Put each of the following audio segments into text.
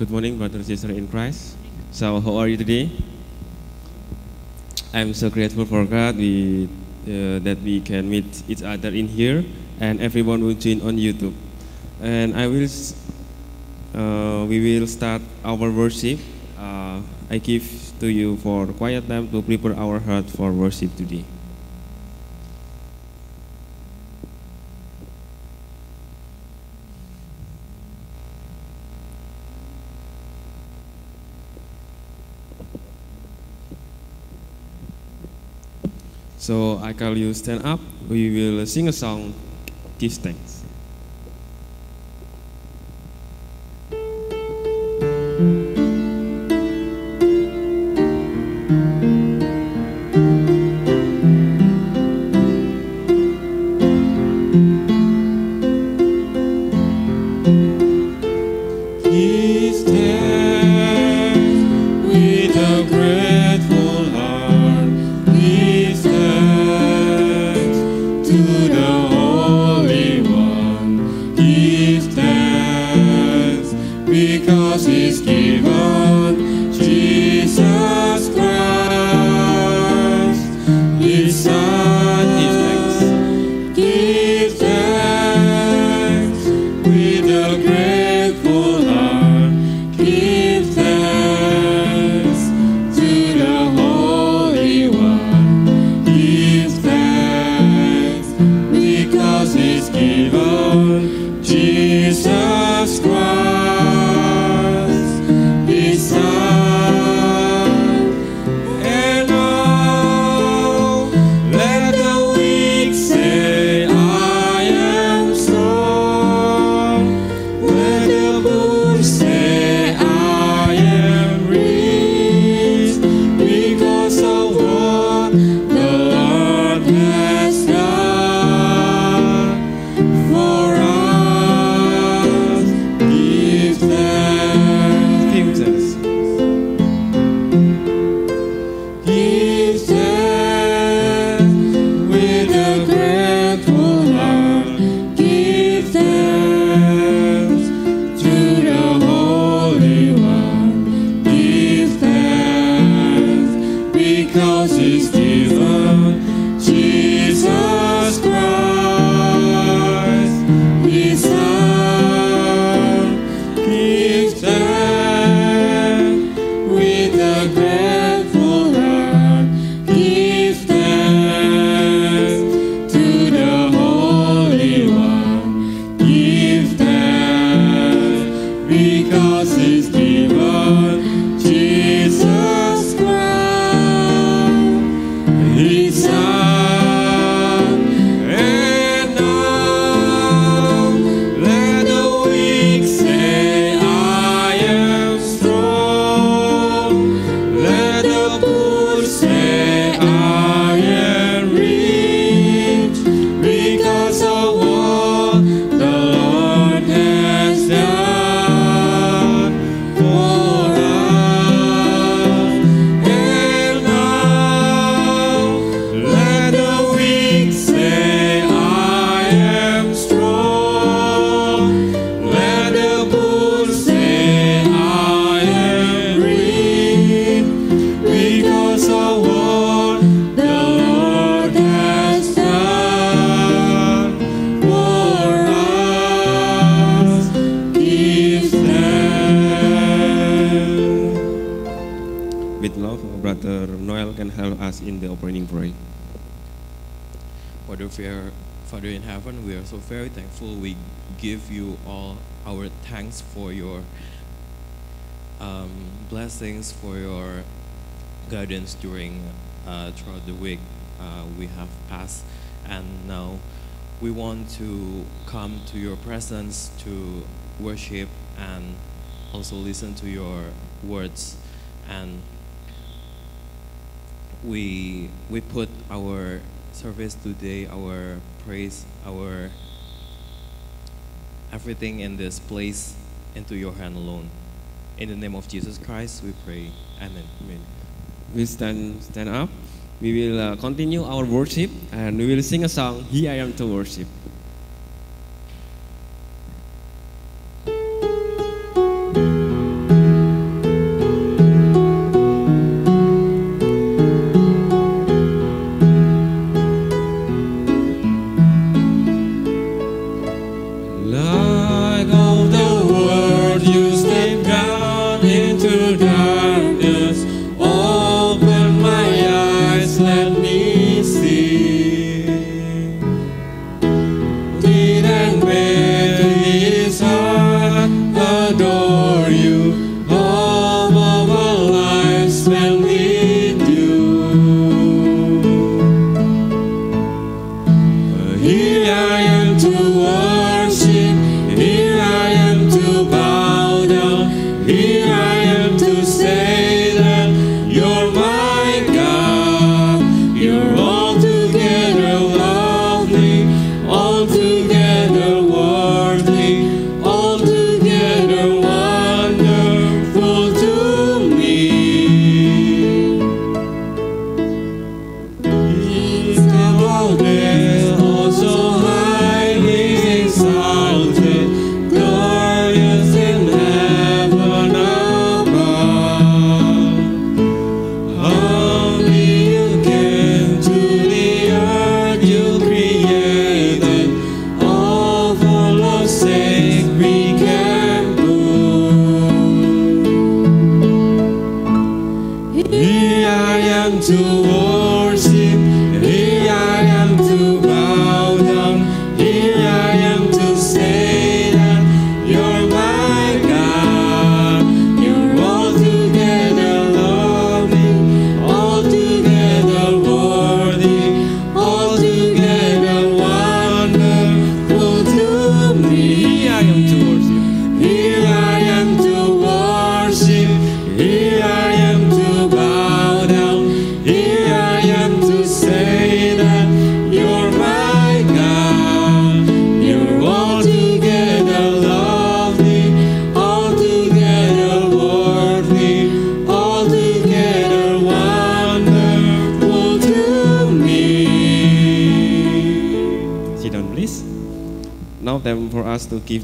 good morning, brothers and sisters in Christ. So, how are you today? I'm so grateful for God we, uh, that we can meet each other in here, and everyone will join on YouTube. And I will, uh, we will start our worship. Uh, I give to you for quiet time to prepare our heart for worship today. So I call you stand up. We will sing a song. Give thanks. For your um, blessings, for your guidance during uh, throughout the week uh, we have passed, and now we want to come to your presence to worship and also listen to your words. And we we put our service today, our praise, our everything in this place into your hand alone. In the name of Jesus Christ, we pray. Amen. Amen. We stand stand up. We will uh, continue our worship and we will sing a song. Here I am to worship.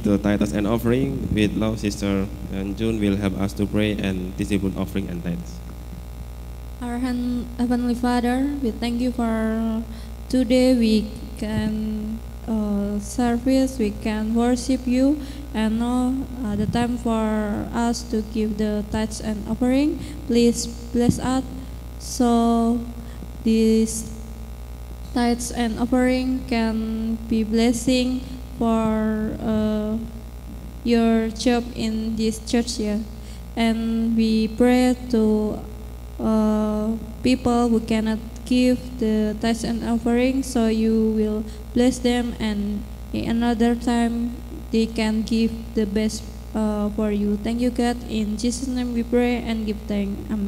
To tithes and offering. With love, Sister and June will help us to pray and distribute offering and tithes. Our Heavenly Father, we thank you for today we can uh, service, we can worship you, and now uh, the time for us to give the tithes and offering. Please bless us so this tithes and offering can be blessing for uh, your job in this church here. And we pray to uh, people who cannot give the tithes and offering, so you will bless them, and another time they can give the best uh, for you. Thank you, God. In Jesus' name we pray and give thanks. Amen.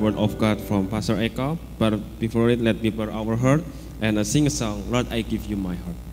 Word of God from Pastor Eko. But before it, let me prepare our heart and sing a song. Lord, I give you my heart.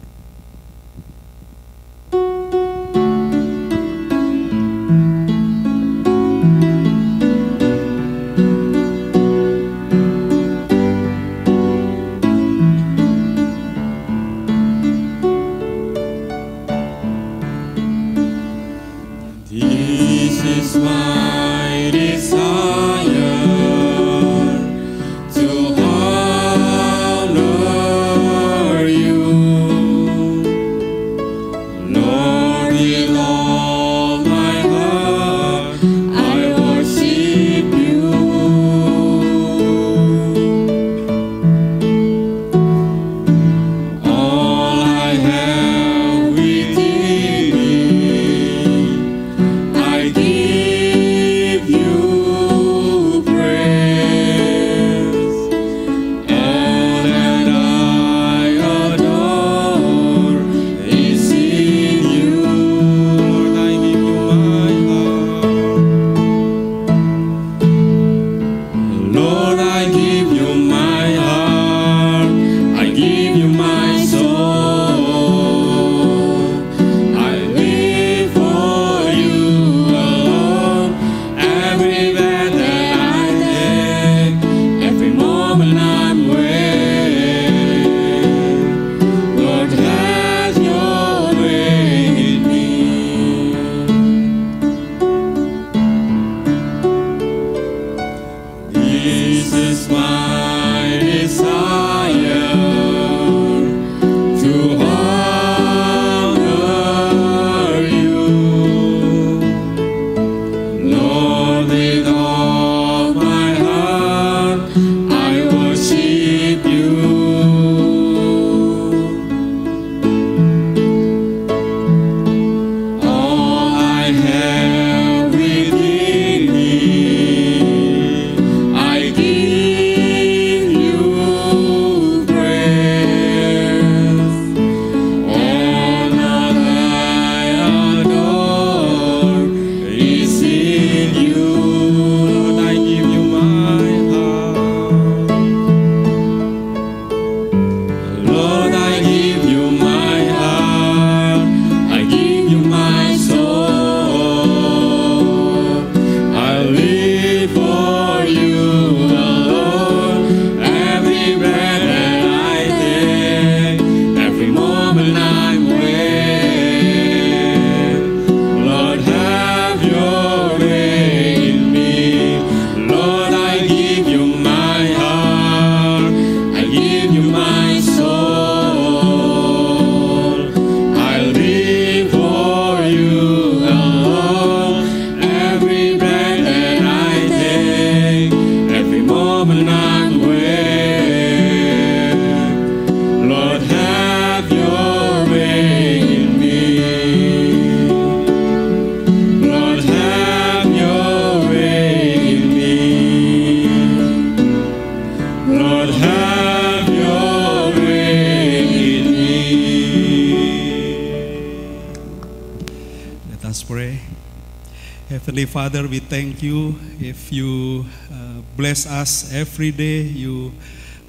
Thank you if you uh, bless us every day, you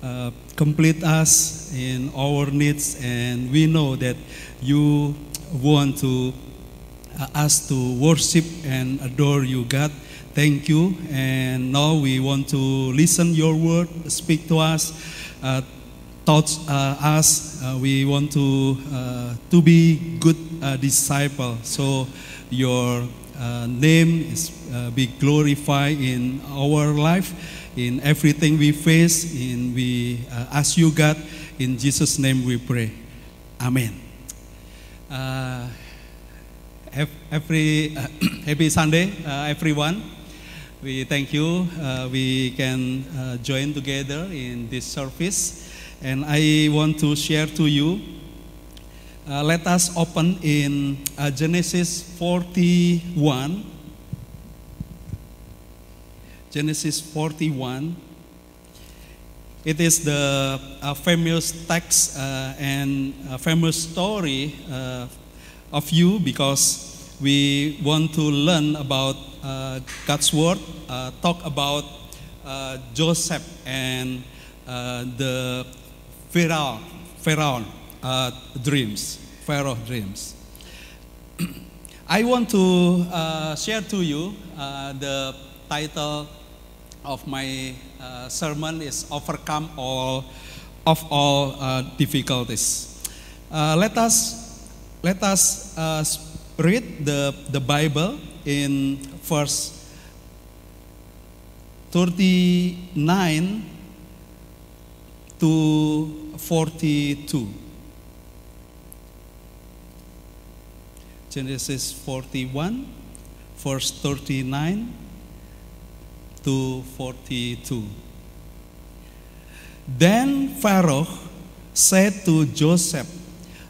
uh, complete us in our needs, and we know that you want to uh, us to worship and adore you, God. Thank you, and now we want to listen your word, speak to us, uh, touch uh, us. Uh, we want to uh, to be good uh, disciple. So your uh, name is uh, be glorified in our life, in everything we face. In we uh, ask you, God, in Jesus' name we pray. Amen. Uh, every uh, happy Sunday, uh, everyone. We thank you. We can join together in this service, and I want to share to you. Uh, let us open in uh, Genesis 41. Genesis 41. It is the uh, famous text uh, and a famous story uh, of you because we want to learn about uh, God's word, uh, talk about uh, Joseph and uh, the Pharaoh, Pharaoh uh, dreams, Pharaoh dreams. I want to uh, share to you uh, the title of my uh, sermon is overcome all of all uh, difficulties. Uh, let us let us uh, read the the Bible in verse 39 to 42. Genesis 41, verse 39 to 42. Then Pharaoh said to Joseph,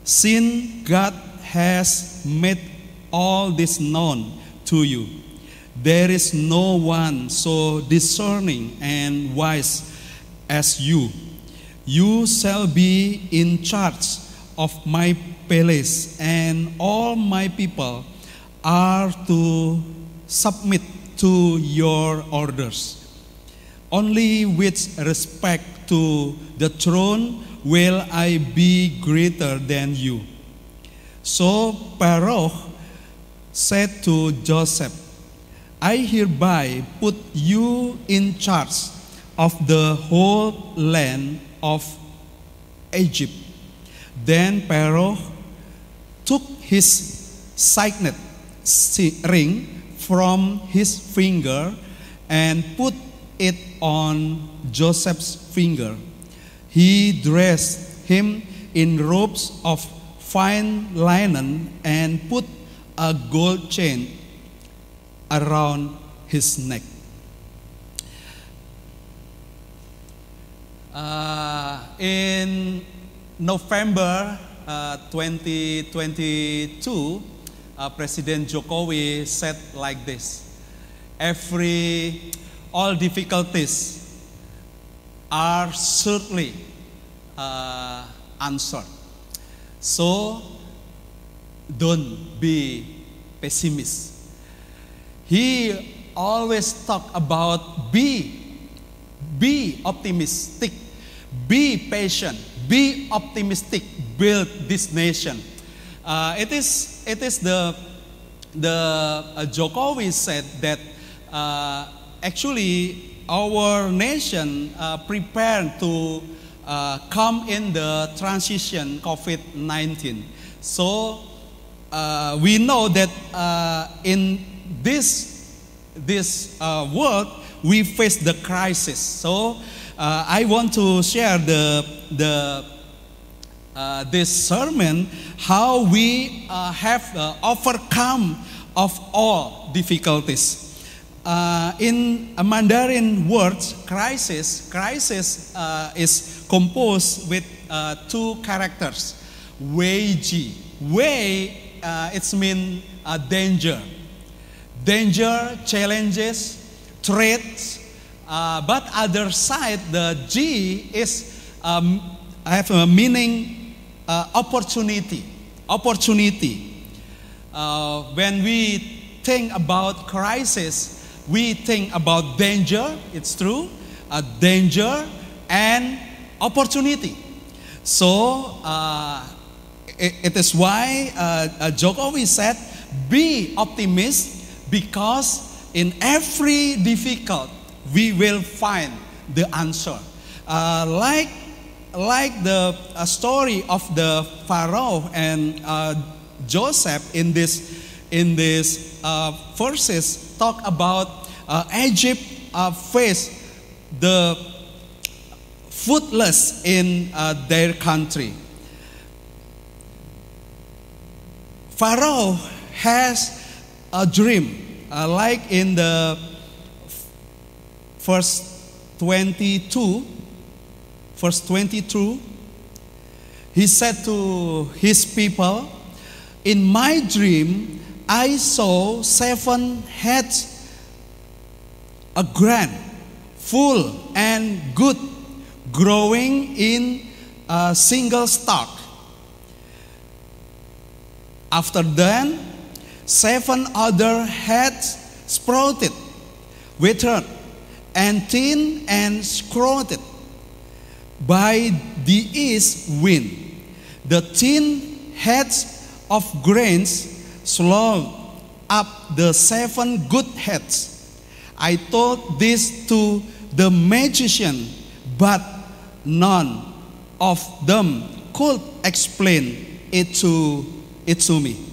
Since God has made all this known to you, there is no one so discerning and wise as you. You shall be in charge of my palace, and all my people are to submit to your orders. Only with respect to the throne will I be greater than you. So Pharaoh said to Joseph, I hereby put you in charge of the whole land of Egypt. Then Pharaoh his signet ring from his finger and put it on Joseph's finger. He dressed him in robes of fine linen and put a gold chain around his neck. Uh, in November 2022, uh, President Jokowi said like this Every, all difficulties are certainly uh, answered. So don't be pessimist. He always talk about be, be optimistic, be patient, be optimistic, build this nation. Uh, it is it is the the uh, Jokowi said that uh, actually our nation uh, prepared to uh, come in the transition COVID nineteen. So uh, we know that in this this world we face the crisis. So uh, I want to share the the uh, this sermon how we uh, have uh, overcome of all difficulties. Uh, in Mandarin words, crisis, crisis uh, is composed with two characters. Wei ji. Wei, it's mean danger. Danger, challenges, threats. Uh, but other side, the ji is um, have a meaning uh, opportunity. Opportunity. uh, when we think about crisis, we think about danger, it's true, uh, danger and opportunity. So uh, it, it is why uh, uh, always said, be optimist because in every difficult we will find the answer. Uh, like like the uh, story of the Pharaoh and uh, Joseph in this in this uh, verses talk about uh, Egypt uh, faced the footless in their country. Pharaoh has a dream, like in the verse 22, verse 22, he said to his people, In my dream, I saw seven heads, a grand, full, and good, growing in a single stalk. After then, seven other heads sprouted, withered, and thin and scroted by the east wind. The thin heads of grains swallowed up the seven good heads. I told this to the magician, but none of them could explain it to, it to me.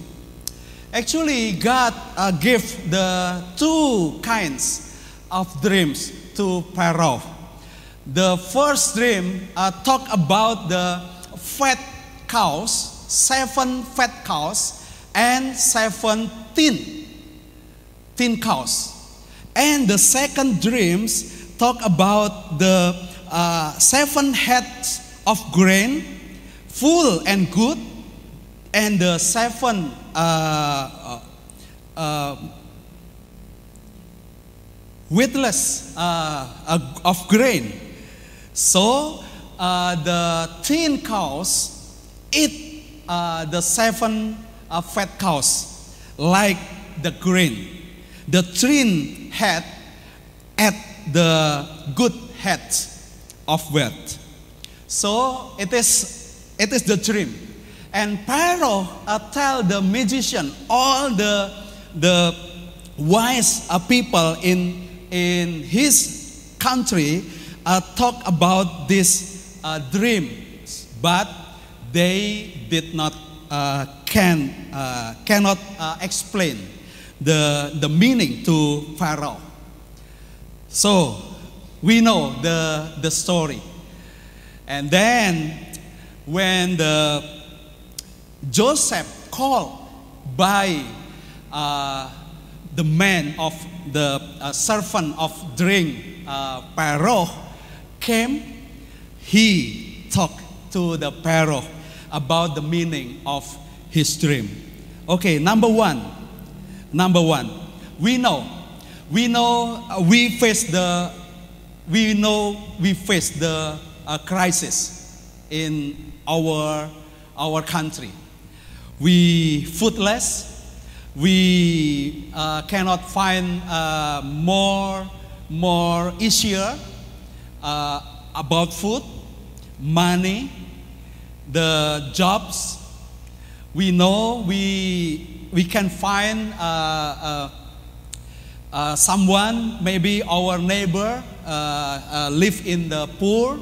Actually, God uh, gave the two kinds of dreams to Pharaoh. The first dream uh, talk about the fat cows, seven fat cows, and seven thin, thin cows. And the second dreams talk about the uh, seven heads of grain, full and good, and the seven uh, uh, uh, uh, of grain. So uh, the thin cows eat uh, the seven uh, fat cows like the grain. The thin head at the good head of wealth. So it is, it is the dream. And Pharaoh uh, tell the magician, all the, the wise uh, people in, in his country uh, talk about this uh, dream, but they did not uh, can uh, cannot uh, explain the the meaning to Pharaoh. So we know the the story, and then when the Joseph called by uh, the man of the uh, servant of dream uh, came, he talked to the Pharaoh about the meaning of his dream. Okay, number one, number one, we know, we know uh, we face the, we know we face the uh, crisis in our our country. We foodless. We uh, cannot find uh, more more easier uh, about food, money, the jobs. We know we, we can find uh, uh, uh, someone, maybe our neighbor, live in the poor,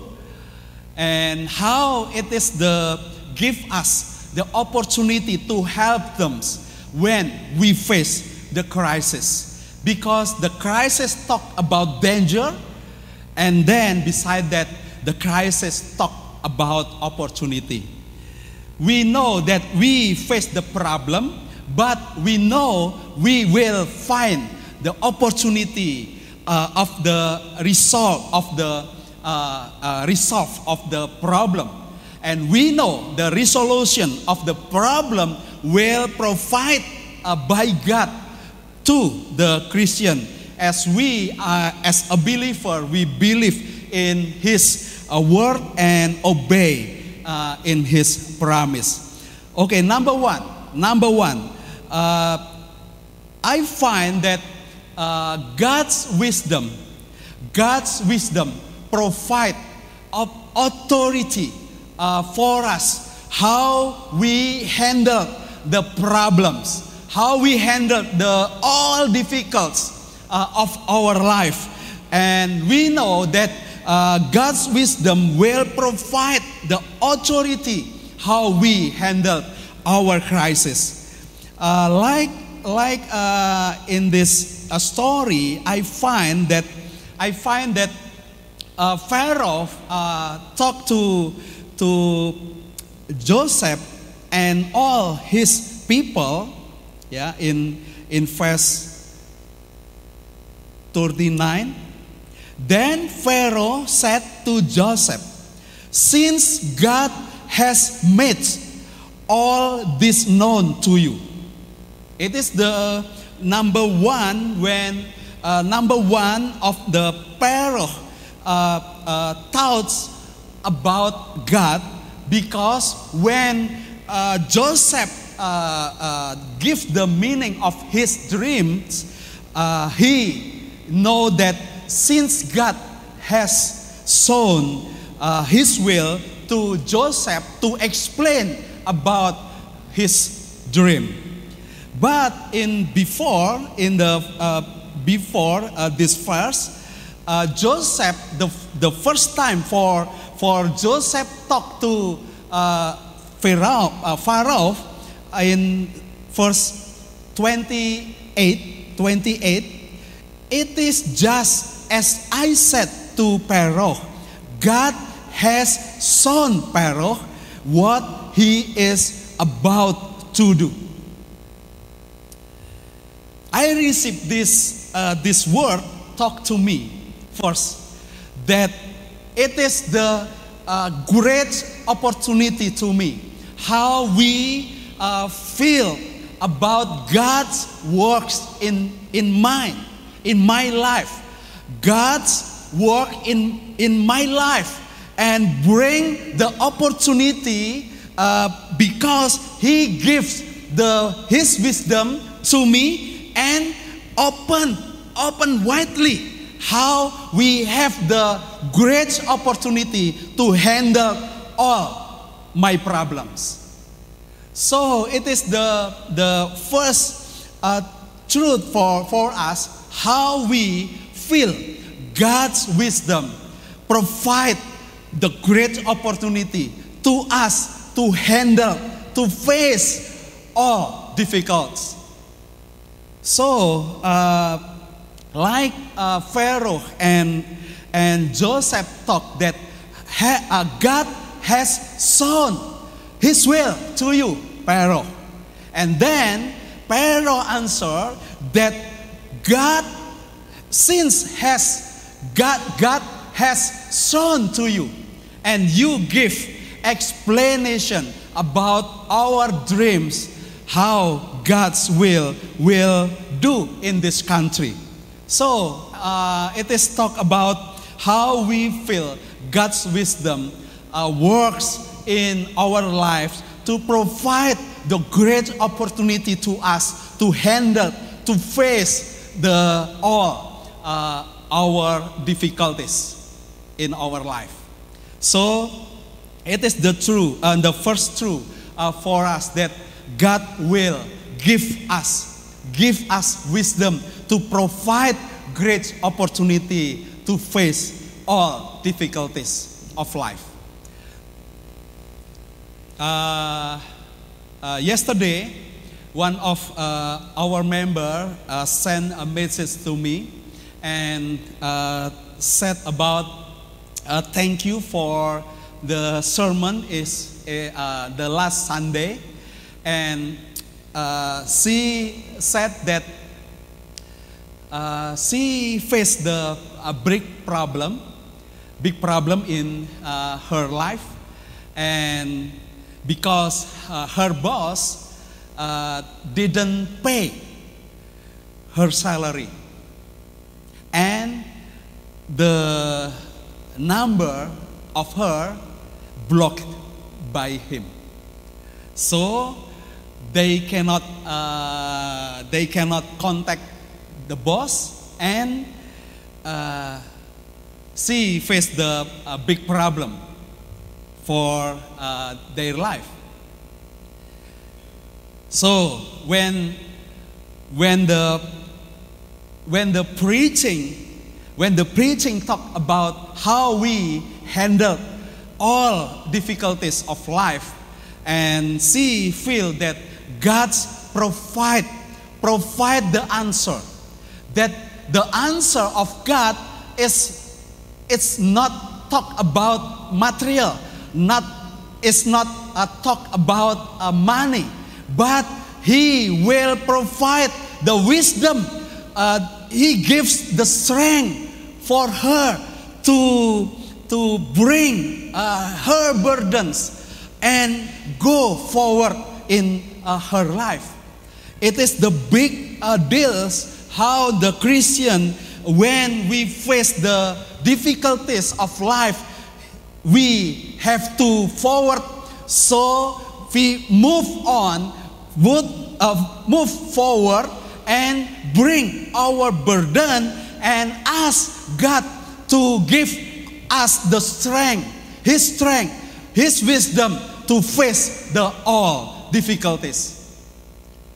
and how it is the give us the opportunity to help them when we face the crisis. Because the crisis talk about danger and then beside that the crisis talk about opportunity. We know that we face the problem but we know we will find the opportunity uh, of the resolve of the uh, uh, resolve of the problem. And we know the resolution of the problem will provide uh, by God to the Christian as we uh, as a believer we believe in his uh, word and obey uh, in his promise. Okay number one number one uh, I find that uh, God's wisdom, God's wisdom provide of authority uh, for us how we handle the problems, how we handle the all difficulties uh, of our life, and we know that uh, God's wisdom will provide the authority how we handle our crisis. Uh, like like uh, in this uh, story, I find that I find that uh, Pharaoh talked to to Joseph and all his people. Yeah, in in verse thirty nine. Then Pharaoh said to Joseph, Since God has made all this known to you, it is the number one when uh, number one of the Pharaoh uh, uh, thoughts about God because when uh, Joseph uh, uh, gives the meaning of his dreams, uh, he know that since God has shown his will to Joseph to explain about his dream. But in before in the before this verse, uh, Joseph the, the first time for for Joseph talk to uh, Pharaoh, uh, Pharaoh in verse 28, 28, it is just as I said to Pharaoh, God has shown Pharaoh what he is about to do. I received this, uh, this word talk to me first that it is the uh, great opportunity to me how we uh, feel about God's works in, in mine, in my life. God's work in, in my life and bring the opportunity uh, because He gives the His wisdom to me and open, open widely how we have the great opportunity to handle all my problems. So it is the, the first uh, truth for, for us how we feel God's wisdom provide the great opportunity to us to handle, to face all difficulties. So, uh, like uh, Pharaoh and, and Joseph talked that ha, uh, God has shown his will to you, Pharaoh. And then Pharaoh answered that God, since has God, God has shown to you, and you give explanation about our dreams, how God's will will do in this country. So uh, it is talk about how we feel God's wisdom uh, works in our lives to provide the great opportunity to us to handle, to face the all uh, our difficulties in our life. So it is the true and the first truth uh, for us that God will give us, give us wisdom to provide great opportunity to face all difficulties of life. Uh, uh, yesterday, one of uh, our member uh, sent a message to me and said about thank you for the sermon is the last Sunday, and she said that she faced the a big problem, big problem in her life, and because uh, her boss uh, didn't pay her salary. And the number of her blocked by him. So they cannot uh, they cannot contact the boss and uh, she faced the uh, big problem for uh, their life. So when when the when the preaching when the preaching talk about how we handle all difficulties of life and she feel that God's provide provide the answer that the answer of God is it's not talk about material not it's not a talk about uh, money but he will provide the wisdom uh, he gives the strength for her to to bring uh, her burdens and go forward in uh, her life. It is the big uh, deals how the christian when we face the difficulties of life we have to forward so we move on would uh, move forward and bring our burden and ask God to give us the strength, His strength, His wisdom to face the all difficulties.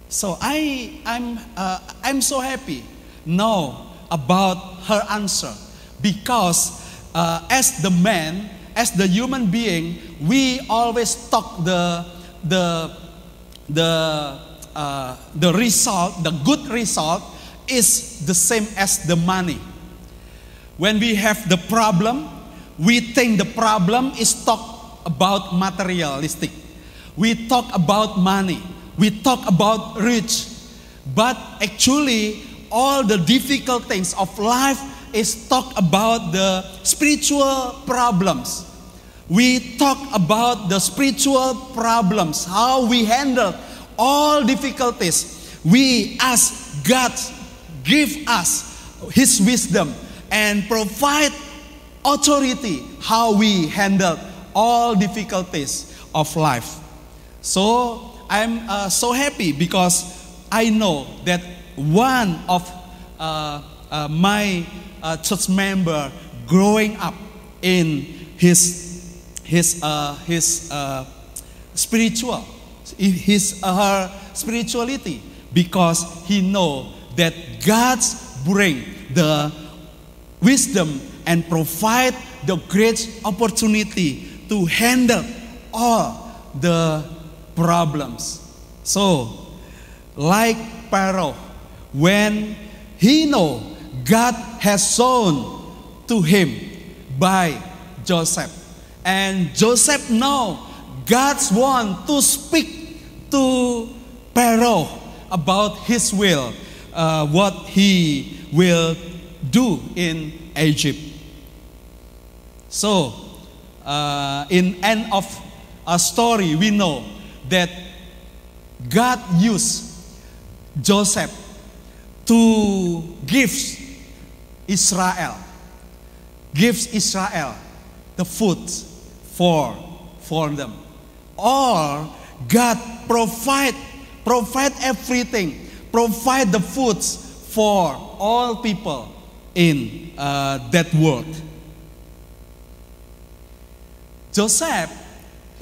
So I, I'm, uh, I'm so happy now about her answer because uh, as the man, as the human being, we always talk the the the uh, the result, the good result, is the same as the money. When we have the problem, we think the problem is talk about materialistic. We talk about money. We talk about rich. But actually, all the difficult things of life is talk about the spiritual problems. We talk about the spiritual problems, how we handle all difficulties. We ask God give us His wisdom and provide authority how we handle all difficulties of life. So I'm uh, so happy because I know that one of uh, uh, my uh, church member growing up in his his uh, his uh, spiritual his her spirituality because he know that God bring the wisdom and provide the great opportunity to handle all the problems. So, like Pharaoh, when he know God has shown to him by Joseph, and Joseph now, God's want to speak to Pharaoh about his will, uh, what he will do in Egypt. So, uh, in end of a story, we know that God used Joseph to give Israel, gives Israel the food for, for them. Or God provide, provide everything, provide the foods for all people in uh, that world. Joseph,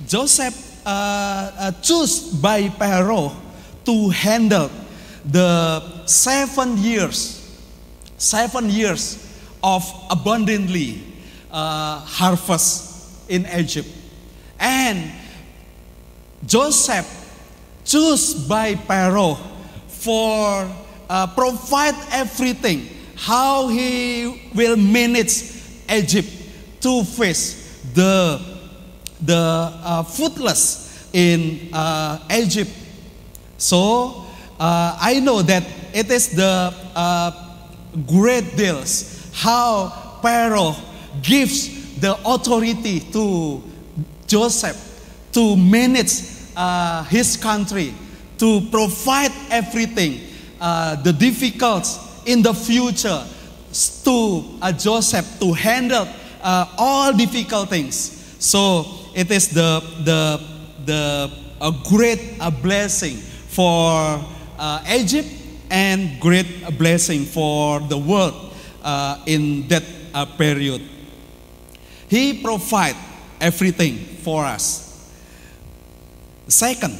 Joseph uh, uh, chose by Pharaoh to handle the seven years, seven years of abundantly uh, harvest in Egypt. And Joseph chose by Pharaoh for uh, provide everything, how he will manage Egypt to face the the uh, footless in uh, Egypt. So uh, I know that it is the uh, great deals how Pharaoh gives the authority to Joseph to manage uh, his country, to provide everything, uh, the difficulties in the future to uh, Joseph to handle uh, all difficult things. So it is the the the a great a blessing for uh, Egypt and great blessing for the world uh, in that uh, period. He provide everything for us. Second,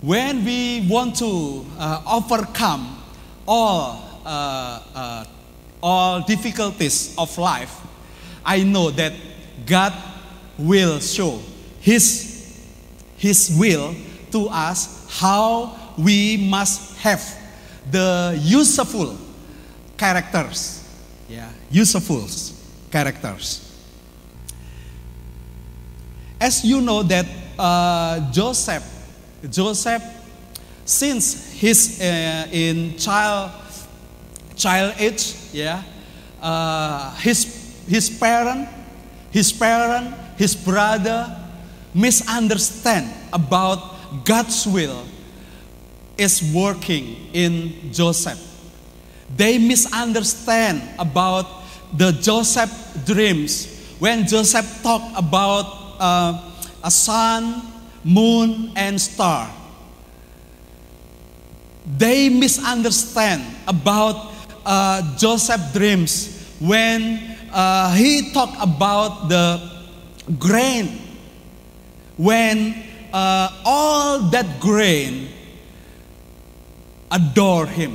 when we want to uh, overcome all uh, uh, all difficulties of life, I know that God will show His His will to us how we must have the useful characters. Yeah, useful characters. As you know that uh, Joseph, Joseph, since he's uh, in child child age, yeah, uh, his his parent, his parent, his brother misunderstand about God's will is working in Joseph. They misunderstand about the Joseph dreams when Joseph talked about uh, a sun, moon, and star. They misunderstand about uh, Joseph dreams when uh, he talked about the grain. When uh, all that grain adore him.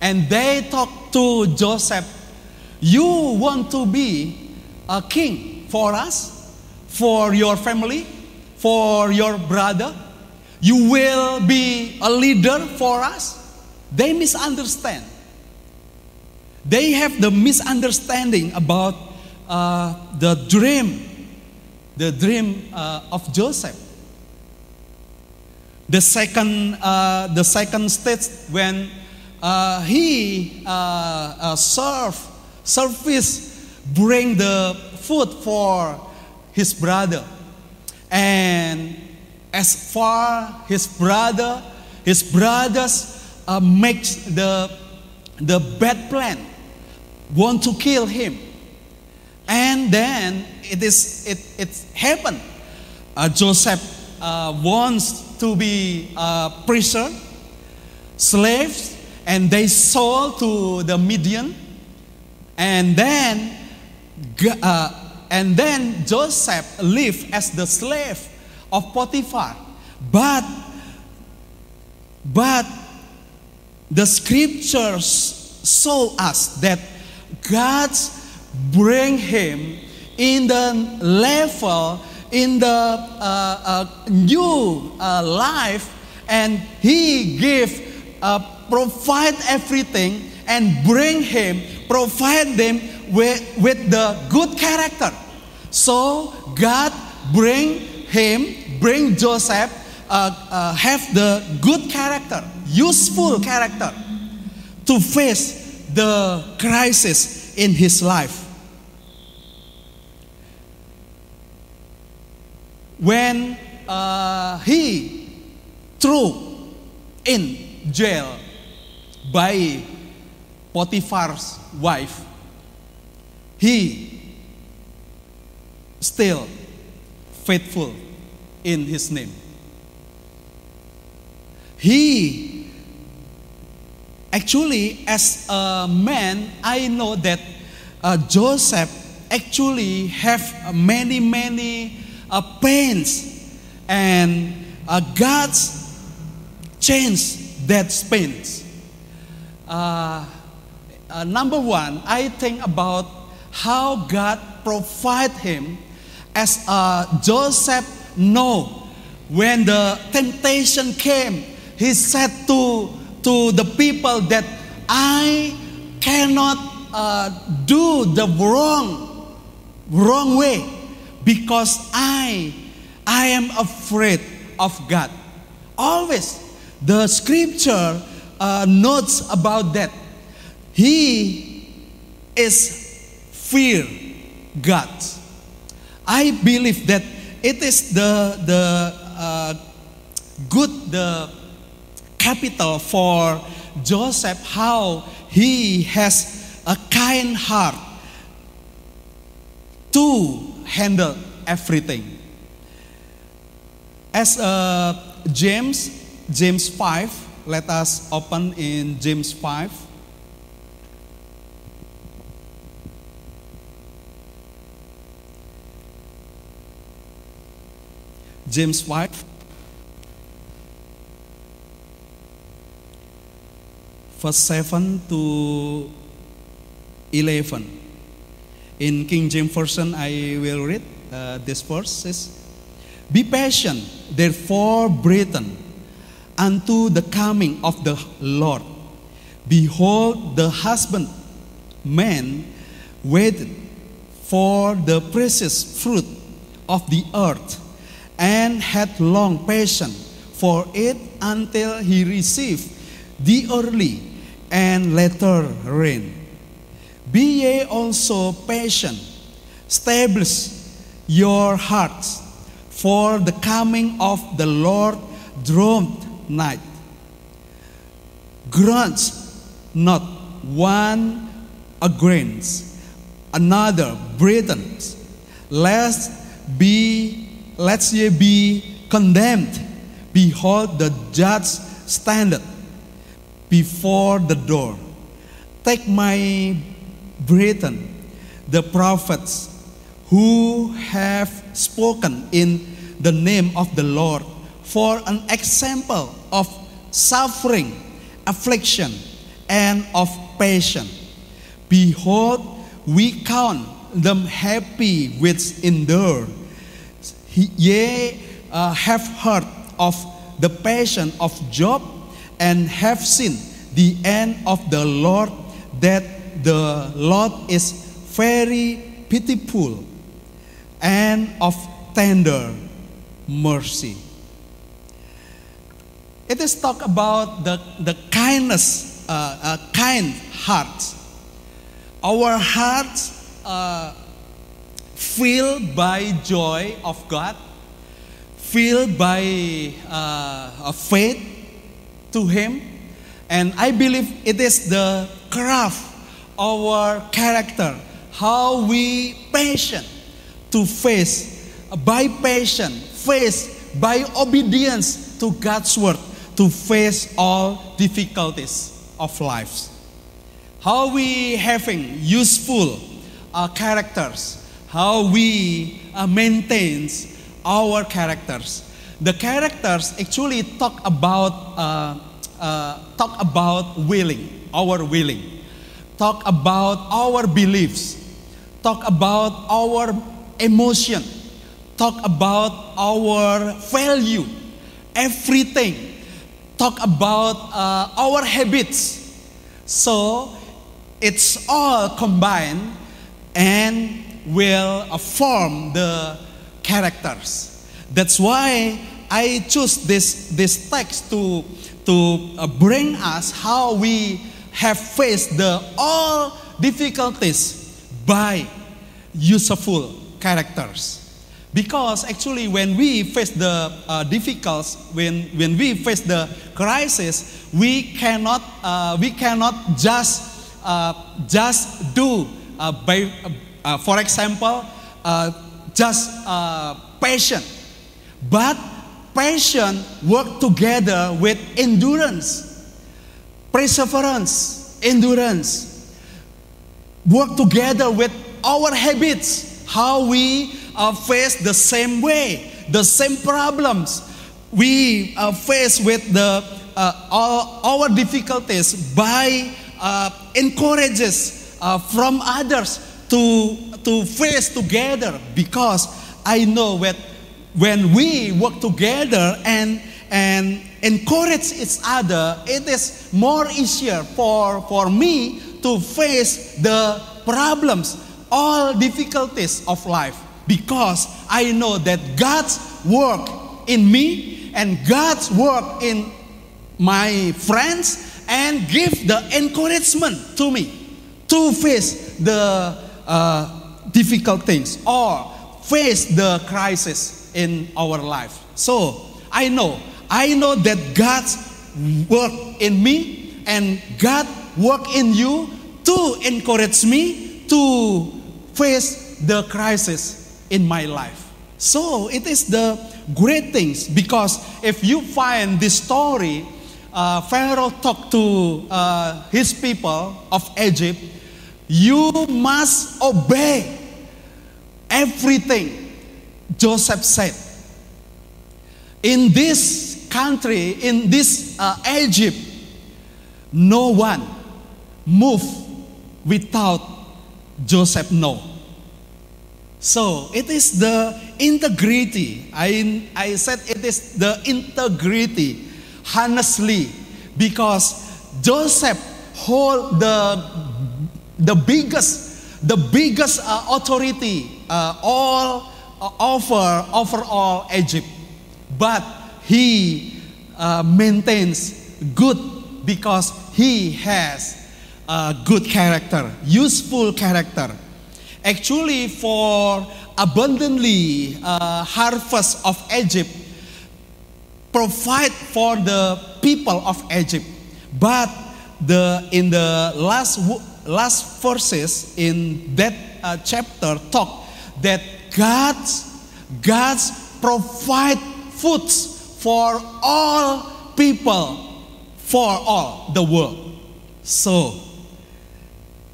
And they talk to Joseph, You want to be a king for us, for your family, for your brother? You will be a leader for us? They misunderstand. They have the misunderstanding about uh, the dream, the dream uh, of Joseph. The second, uh, the second stage when uh, he uh, uh, serve service, bring the food for his brother, and as far his brother, his brothers uh, makes the the bad plan, want to kill him, and then it is it it happened. Uh, Joseph uh, wants to be a prisoner, slaves, and they sold to the Midian, and then uh, and then Joseph lived as the slave of Potiphar, but but the scriptures show us that God bring him in the level in the uh, uh, new uh, life and he give uh, provide everything and bring him provide them with, with the good character. So god bring him bring joseph uh, uh, have the good character useful character to face the crisis in his life when uh, he threw in jail by Potiphar's wife, he still faithful in his name. He actually, as a man, I know that uh, Joseph actually have many, many uh, pains, and uh, God's changed that pains. Uh, uh, number one, I think about how God provide him as uh, Joseph know when the temptation came. He said to to the people that I cannot uh, do the wrong wrong way because I I am afraid of God. Always the scripture uh, notes about that. He is fear God. I believe that it is the the uh, good the capital for Joseph how he has a kind heart to handle everything. As a James, James 5. Let us open in James 5. James 5. Verse 7 to 11. In King James Version, I will read uh, this verse. Says, Be patient, therefore, brethren, unto the coming of the Lord. Behold, the husband man waited for the precious fruit of the earth and had long patience for it until he received the early and later rain. Be ye also patient, establish your hearts, for the coming of the Lord draweth night. Grant not one against another, brethren, lest be lest ye be condemned. Behold, the judge standeth before the door. Take my brethren, the prophets who have spoken in the name of the Lord, for an example of suffering, affliction, and of patience. Behold, we count them happy which endure. Ye uh, have heard of the passion of Job and have seen the end of the Lord, that the Lord is very pitiful and of tender mercy. It is talk about the, the kindness, uh, uh, kind heart. Our hearts uh, filled by joy of God, filled by uh, faith to Him, and I believe it is the craft our character, how we patient to face by patience, face by obedience to God's word to face all difficulties of life. How we having useful uh, characters, how we uh, maintains our characters. The characters actually talk about uh, uh, talk about willing, our willing. Talk about our beliefs. Talk about our emotion. Talk about our value. Everything. Talk about uh, our habits. So it's all combined and will uh, form the characters. That's why I choose this, this text to, to uh, bring us how we have faced the all difficulties by useful characters. Because actually, when we face the uh, difficulties, when, when we face the crisis, we cannot, uh, we cannot just, uh, just do, uh, by, uh, for example, uh, just passion. But passion work together with endurance perseverance, endurance. Work together with our habits, how we face the same way, the same problems. We face with the uh, all, our difficulties by uh, encourages uh, from others to to face together because I know that when we work together and and encourage each other, it is more easier for, for me to face the problems, all difficulties of life, because I know that God's work in me and God's work in my friends and give the encouragement to me to face the uh, difficult things or face the crisis in our life. So I know I know that God's work in me and God work in you to encourage me to face the crisis in my life. So it is the great things because if you find this story, uh, Pharaoh talked to uh, his people of Egypt, you must obey everything Joseph said. In this country, in this uh, Egypt, no one moved without Joseph no. So it is the integrity. I, I said it is the integrity, honestly, because Joseph hold the, the biggest, the biggest uh, authority uh, all uh, over, all Egypt. But he uh, maintains good because he has a good character, useful character. Actually, for abundantly uh, harvest of Egypt, provide for the people of Egypt. But the in the last last verses in that uh, chapter talk that God's God's provide foods for all people for all the world. So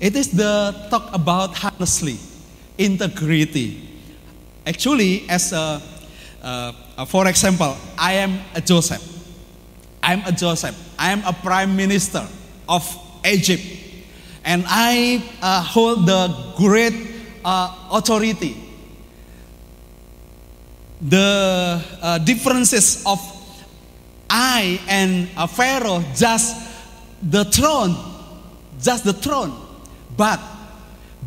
it is the talk about honestly, integrity. Actually, as a, uh, for example, I am a Joseph. I am a Joseph. I am a prime minister of Egypt, and I uh, hold the great uh, authority. The uh, differences of I and Pharaoh just the throne, just the throne but,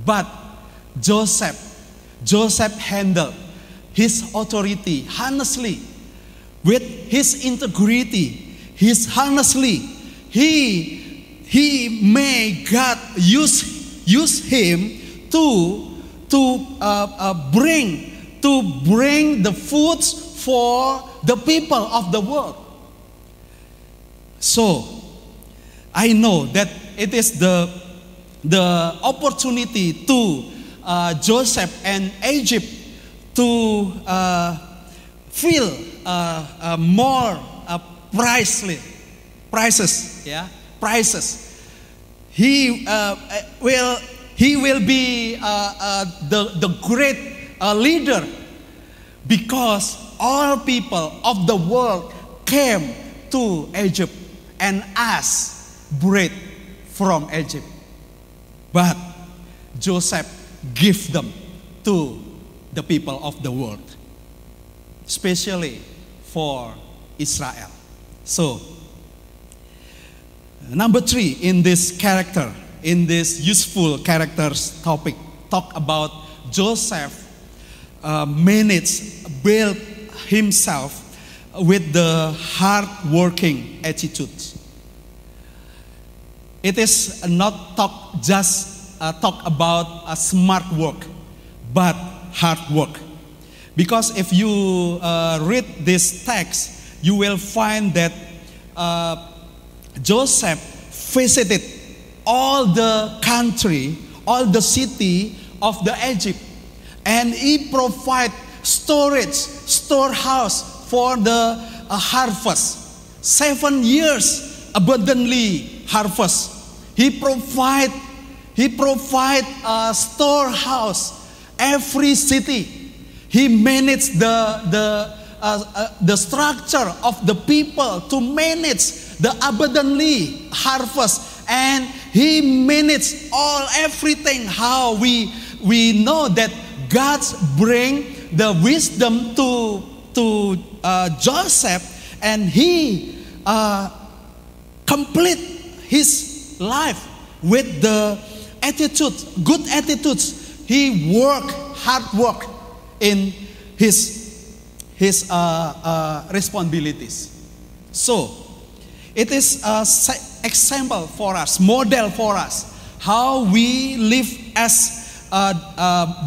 but Joseph, Joseph handled his authority honestly, with his integrity, his honestly. He, he may God use, use him to, to uh, uh, bring, to bring the foods for the people of the world. So, I know that it is the the opportunity to uh, Joseph and Egypt to uh, feel uh, uh more uh, priceless prices, yeah, prices. He uh, will he will be the the great leader because all people of the world came to Egypt and asked bread from Egypt. But Joseph gave them to the people of the world, especially for Israel. So, number three in this character, in this useful characters topic, talk about Joseph uh, built himself with the hard working attitude. It is not talk just uh, talk about a smart work, but hard work. Because if you uh, read this text, you will find that uh, Joseph visited all the country, all the city of the Egypt, and he provide storage, storehouse for the uh, harvest. Seven years abundantly harvest. He provide he provide a storehouse every city. He manage the the uh, uh, the structure of the people to manage the abundantly harvest and he manage all everything how we we know that God's bring the wisdom to to uh, Joseph and he uh, complete his life with the attitude, good attitudes. He work, hard work in his, his uh, uh, responsibilities. So, it is an example for us, model for us, how we live as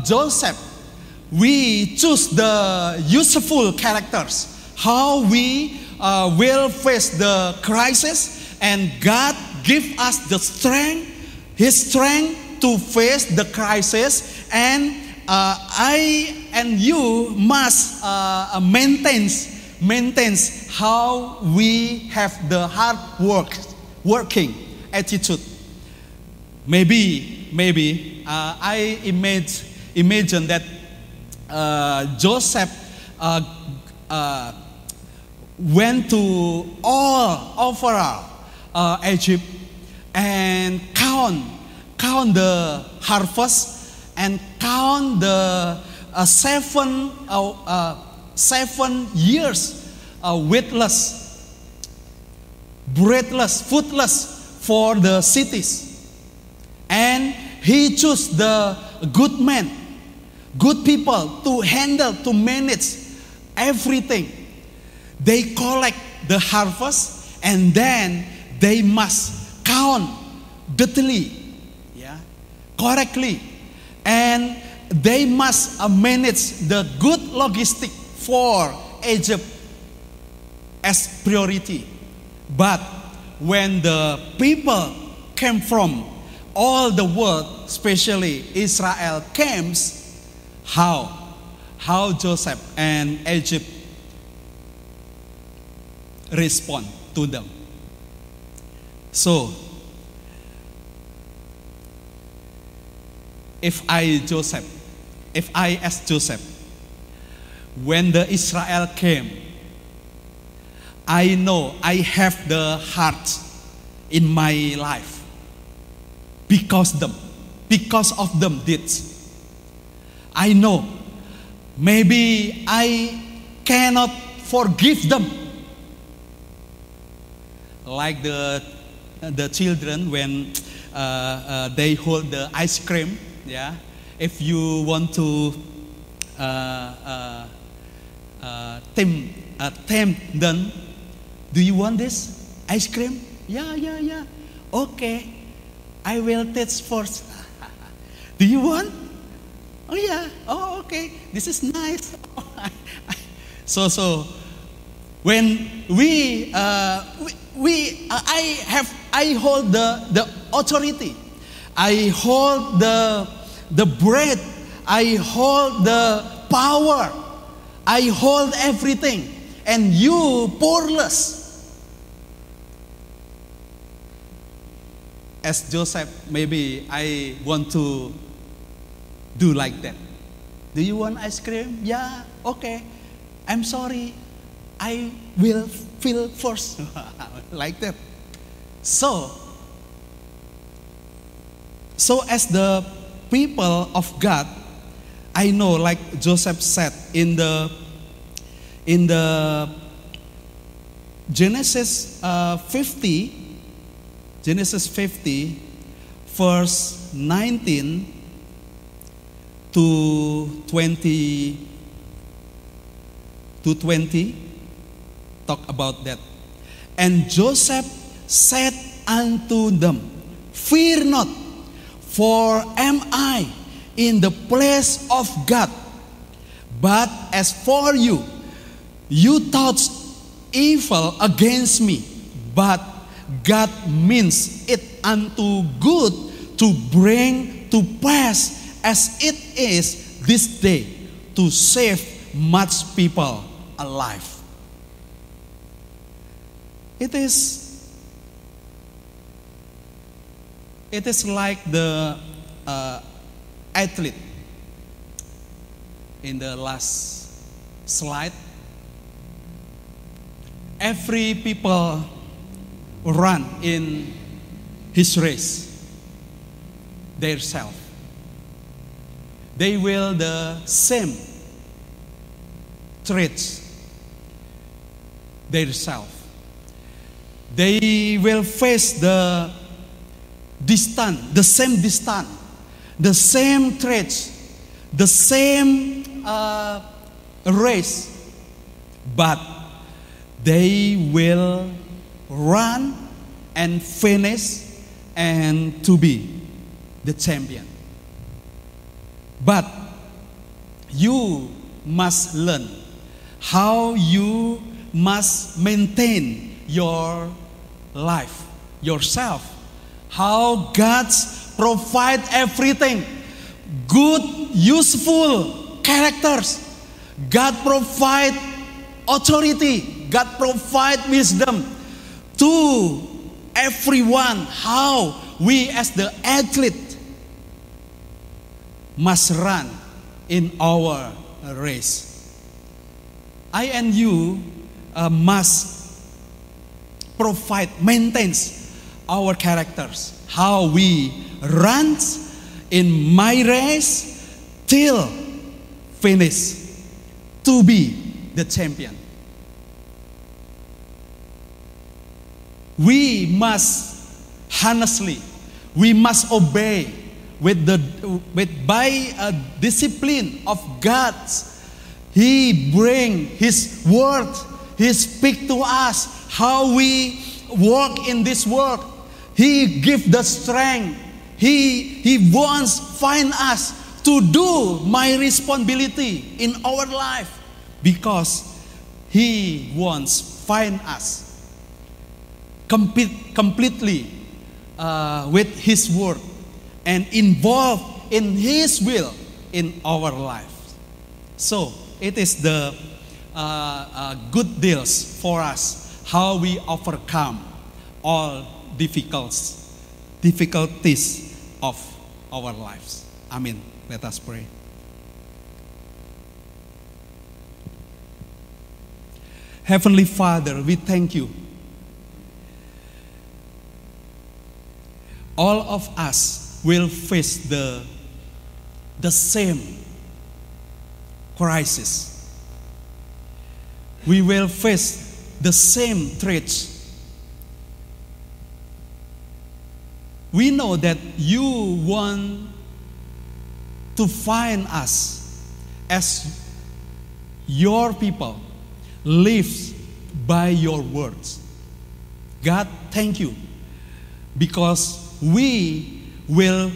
Joseph. We choose the useful characters, how we uh, will face the crisis and God give us the strength, His strength to face the crisis and uh, I and you must uh, maintain how we have the hard work working attitude. Maybe maybe uh, I imagine imagine that uh, Joseph uh, uh, went to all overall uh, Egypt and count count the harvest and count the uh, seven seven years weightless, breadless, foodless for the cities, and he chose the good men, good people to handle to manage everything. They collect the harvest and then they must count daily, yeah, correctly, and they must manage the good logistic for Egypt as priority. But when the people came from all the world, especially Israel, came, how? How Joseph and Egypt respond to them. So, if I, Joseph, if I as Joseph, when the Israel came, I know I have the heart in my life because them, because of them did. I know. Maybe I cannot forgive them. Like the the children when uh, uh, they hold the ice cream yeah? If you want to uh, uh, uh, tempt, uh, tempt them do you want this ice cream? Yeah yeah yeah. Okay i will taste first do you want oh yeah oh okay this is nice so so when we, uh, we, we uh, I have, I hold the, the authority. I hold the, the bread. I hold the power. I hold everything. And you poorless. As Joseph, maybe I want to do like that. Do you want ice cream? Yeah, okay. I'm sorry. I will feel first. like that. So, so as the people of God, I know, like Joseph said in the in the Genesis uh, 50, Genesis 50, verse 19 to 20 to 20 talk about that. And Joseph said unto them, Fear not, for am I in the place of God. But as for you, you thought evil against me, but God means it unto good to bring to pass as it is this day to save much people alive. It is it is like the uh, athlete in the last slide. Every people run in his race their self. They will the same traits their self. They will face the distance, the same distance, the same traits, the same uh, race, but they will run and finish and to be the champion. But you must learn how you must maintain your life, yourself. How God's provide everything, good useful characters. God provide authority. God provide wisdom to everyone how we as the athlete must run in our race. I and you uh, must provide, maintains our characters, how we run in my race till finish to be the champion. We must honestly, we must obey with the with by a discipline of God. He bring His word. He speak to us how we walk in this world. He give the strength. He He wants find us to do my responsibility in our life because He wants find us complete, completely uh, with His word and involved in His will in our life. So it is the uh, uh, good deals for us how we overcome all difficulties, difficulties of our lives. Amen. Let us pray. Heavenly Father, we thank you. All of us will face the, the same crisis. We will face the same threats. We know that you want to find us as your people lives by your words. God, thank you because we will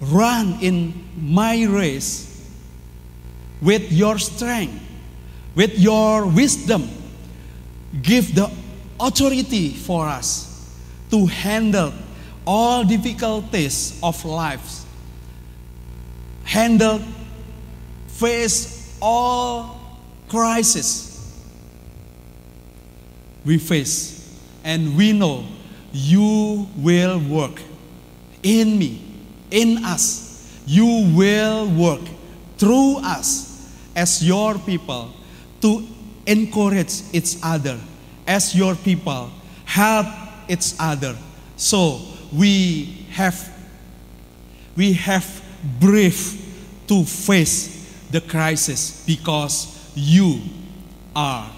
run in my race with your strength, with your wisdom. Give the authority for us to handle all difficulties of life, handle, face all crises we face, and we know you will work in me, in us. You will work through us as your people to encourage each other, as your people help each other. So we have we have brief to face the crisis because you are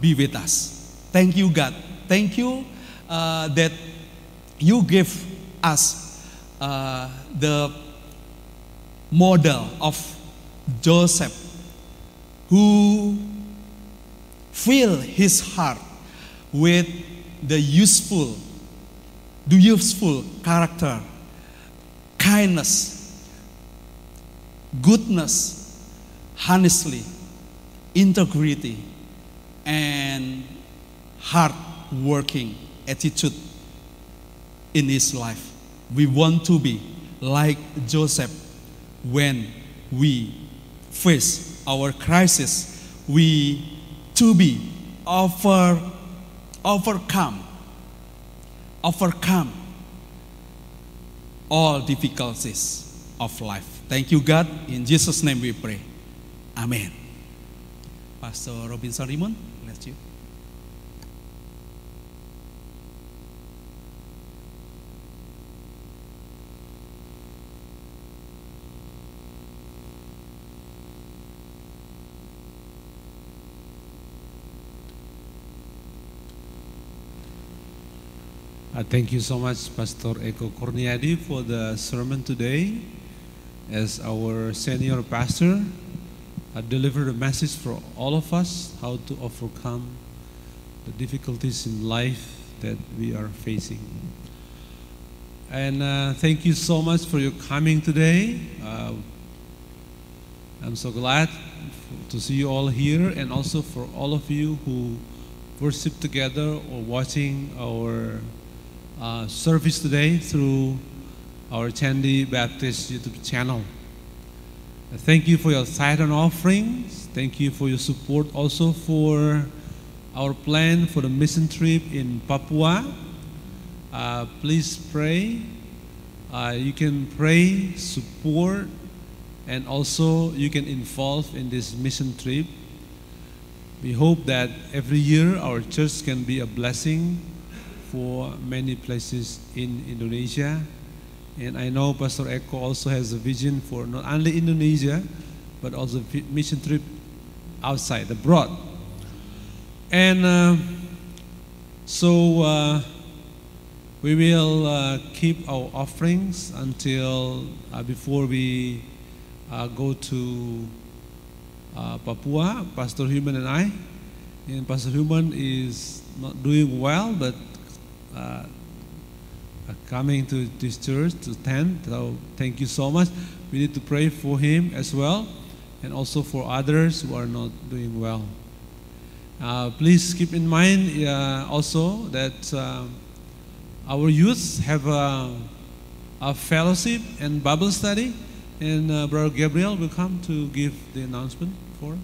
be with us. Thank you, God. Thank you uh, that you give us uh, the model of Joseph who fill his heart with the useful, the useful character, kindness, goodness, honestly, integrity, and hard working attitude in his life. We want to be like Joseph when we face our crisis. We to be over, overcome, overcome all difficulties of life. Thank you, God. In Jesus' name we pray. Amen. Pastor Robinson Raymond, bless you. Uh, thank you so much, Pastor Eko Kurniadi, for the sermon today. As our senior pastor, I delivered a message for all of us how to overcome the difficulties in life that we are facing. And uh, thank you so much for your coming today. Uh, I'm so glad to see you all here, and also for all of you who worship together or watching our uh, service today through our Chandy Baptist YouTube channel. Thank you for your tithe and offerings. Thank you for your support also for our plan for the mission trip in Papua. Uh, please pray. Uh, you can pray, support, and also you can involve in this mission trip. We hope that every year our church can be a blessing for many places in Indonesia. And I know Pastor Eko also has a vision for not only Indonesia, but also mission trip outside, abroad. And uh, so uh, we will uh, keep our offerings until uh, before we uh, go to uh, Papua, Pastor Human and I. And Pastor Human is not doing well, but uh, uh, coming to this church to attend. So thank you so much. We need to pray for him as well, and also for others who are not doing well. Uh, please keep in mind uh, also that um, our youth have a, a fellowship and Bible study, and uh, Brother Gabriel will come to give the announcement for.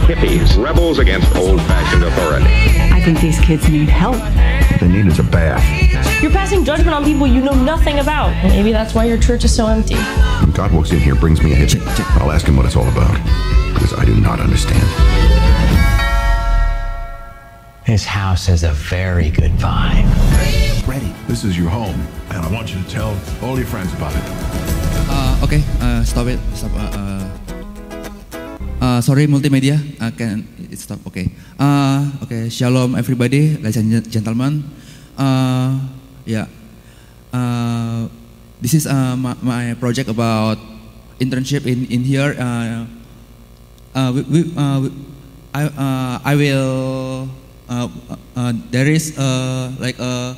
Are hippies, rebels against old-fashioned authority. I think these kids need help. They need is a bath. You're passing judgment on people you know nothing about. Maybe that's why your church is so empty. When God walks in here, brings me a hippie. I'll ask him what it's all about, because I do not understand. This house has a very good vibe. Ready. This is your home, and I want you to tell all your friends about it. Uh, okay, uh, stop it. Stop. Uh, uh, sorry, multimedia. Uh, can it stop? Okay. Uh, okay. Shalom, everybody, ladies and gen- gentlemen. Uh, yeah. Uh, this is uh, my, my project about internship in in here. Uh, uh, we, we, uh, we- I uh, I will. Uh, uh, there is uh, like a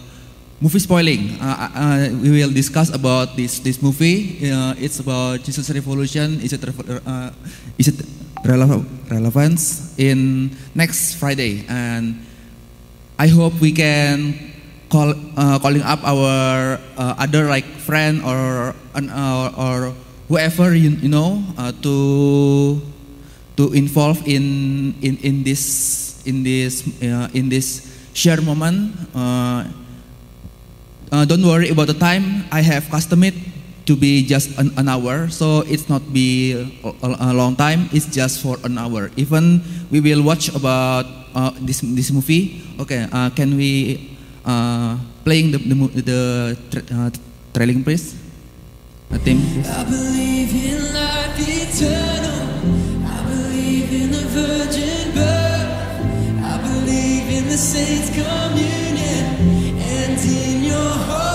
movie spoiling. Uh, uh, we will discuss about this this movie. Uh, it's about Jesus Revolution. Is it uh, is it rele- relevance in next Friday? And I hope we can call uh, calling up our uh, other like friend or uh, or whoever you, you know uh, to to involve in in in this in this uh, in this share moment. Uh, don't worry about the time. I have custom it to be just an, an hour, so it's not be a, a- long time. It's just for an hour. Even we will watch about uh, this this movie. Okay, uh, can we uh, playing the the, the tra- uh, trailing please? Uh, Tim, please. I believe in life eternal. I believe in the virgin birth. I believe in the saints' communion and in your holy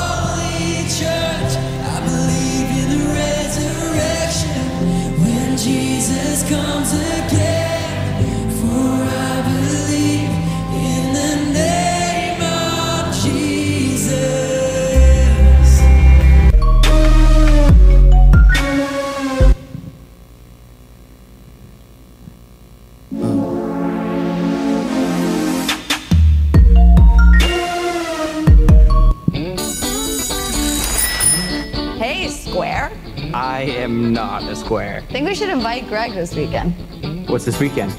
Comes again. Should Greg this weekend. What's this weekend?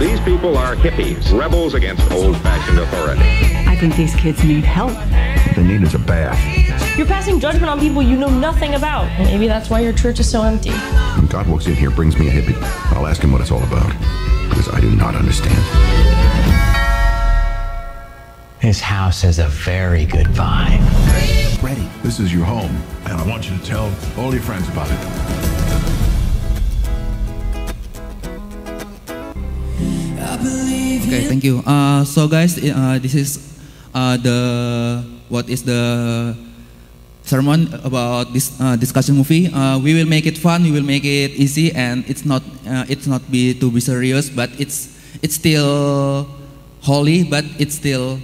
These people are hippies, rebels against old-fashioned authority. I think these kids need help. They need is a bath. You're passing judgment on people you know nothing about. Maybe that's why your church is so empty. When God walks in here, brings me a hippie. I'll ask him what it's all about, because I do not understand. This house has a very good vibe. Ready. This is your home, and I want you to tell all your friends about it. Okay, thank you. Uh, so guys, uh, this is uh, the what is the sermon about this uh, discussion movie. Uh, we will make it fun. We will make it easy, and it's not uh, it's not be to be serious, but it's it's still holy, but it's still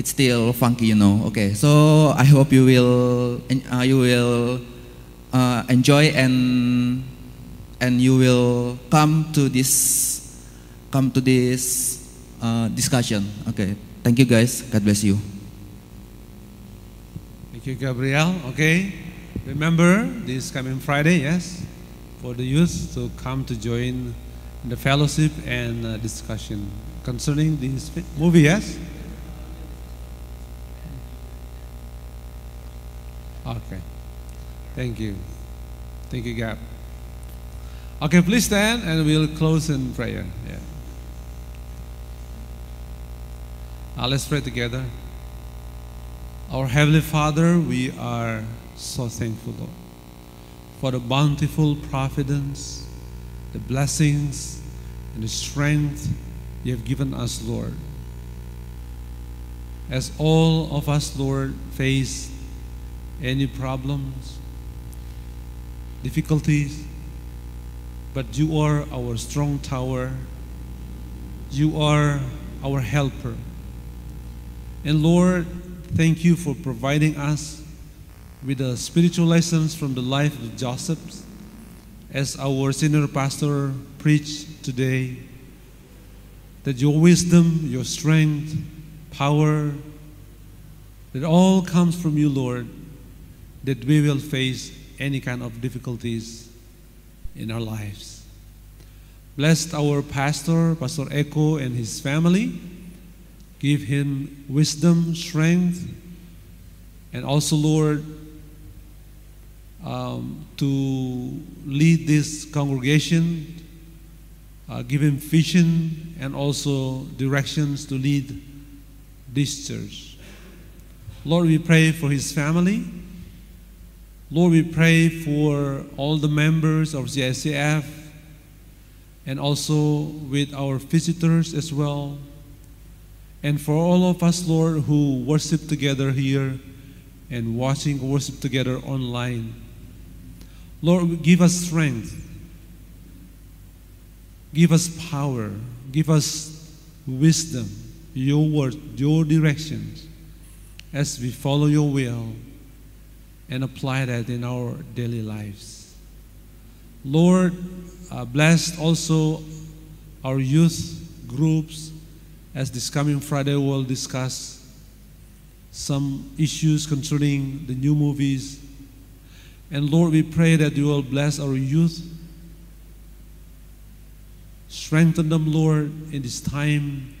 it's still funky, you know. Okay, so I hope you will uh, you will uh, enjoy and and you will come to this come to this uh, discussion. Okay, thank you guys. God bless you. Thank you, Gabriel. Okay. Remember this coming Friday, yes, for the youth to come to join the fellowship and uh, discussion concerning this movie, yes? Okay. Thank you. Thank you, Gab. Okay, please stand and we'll close in prayer. Yeah. Uh, let's pray together. Our Heavenly Father, we are so thankful, Lord, for the bountiful providence, the blessings, and the strength you have given us, Lord. As all of us, Lord, face any problems, difficulties, but you are our strong tower. You are our helper. And Lord, thank you for providing us with the spiritual lessons from the life of Joseph as our senior pastor preached today that your wisdom, your strength, power, that all comes from you, Lord, that we will face any kind of difficulties in our lives. Bless our pastor, Pastor Eko, and his family. Give him wisdom, strength, and also, Lord, um, to lead this congregation. Uh, give him vision and also directions to lead this church. Lord, we pray for his family. Lord, we pray for all the members of the CICF and also with our visitors as well. And for all of us, Lord, who worship together here and watching worship together online. Lord, give us strength. Give us power. Give us wisdom, your word, your directions as we follow your will and apply that in our daily lives. Lord, uh, bless also our youth groups as this coming Friday we'll discuss some issues concerning the new movies. And Lord, we pray that you will bless our youth. Strengthen them, Lord, in this time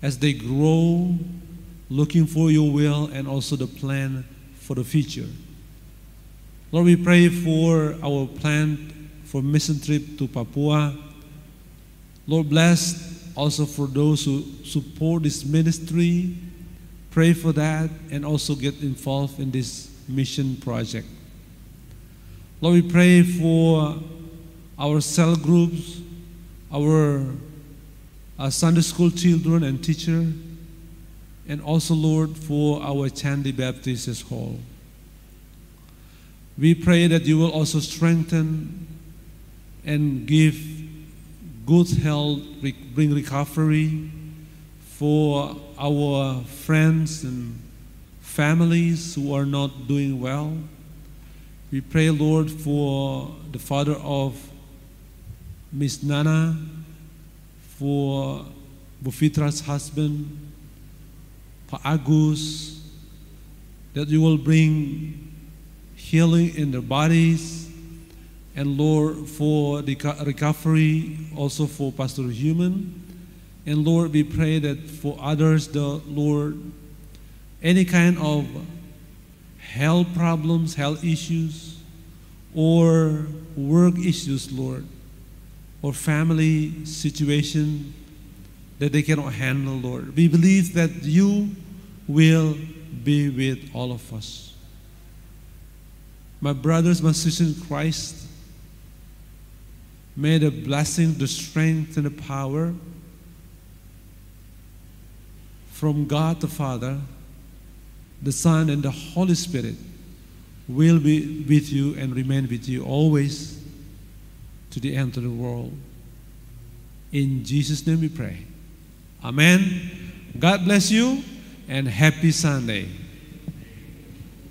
as they grow, looking for your will and also the plan for the future. Lord, we pray for our plan for mission trip to Papua. Lord, bless also for those who support this ministry. Pray for that and also get involved in this mission project. Lord, we pray for our cell groups, our uh, Sunday school children and teacher, and also, Lord, for our Chandy Baptist whole. We pray that you will also strengthen and give good health, bring recovery for our friends and families who are not doing well. We pray, Lord, for the father of Miss Nana, for Bufitra's husband, Pa Agus, that you will bring healing in their bodies, and Lord, for the recovery, also for Pastor Human. And Lord, we pray that for others, the Lord, any kind of health problems, health issues, or work issues, Lord, or family situation that they cannot handle, Lord. We believe that you will be with all of us. My brothers, my sisters in Christ, may the blessing, the strength, and the power from God the Father, the Son, and the Holy Spirit will be with you and remain with you always to the end of the world. In Jesus' name we pray. Amen. God bless you and happy Sunday.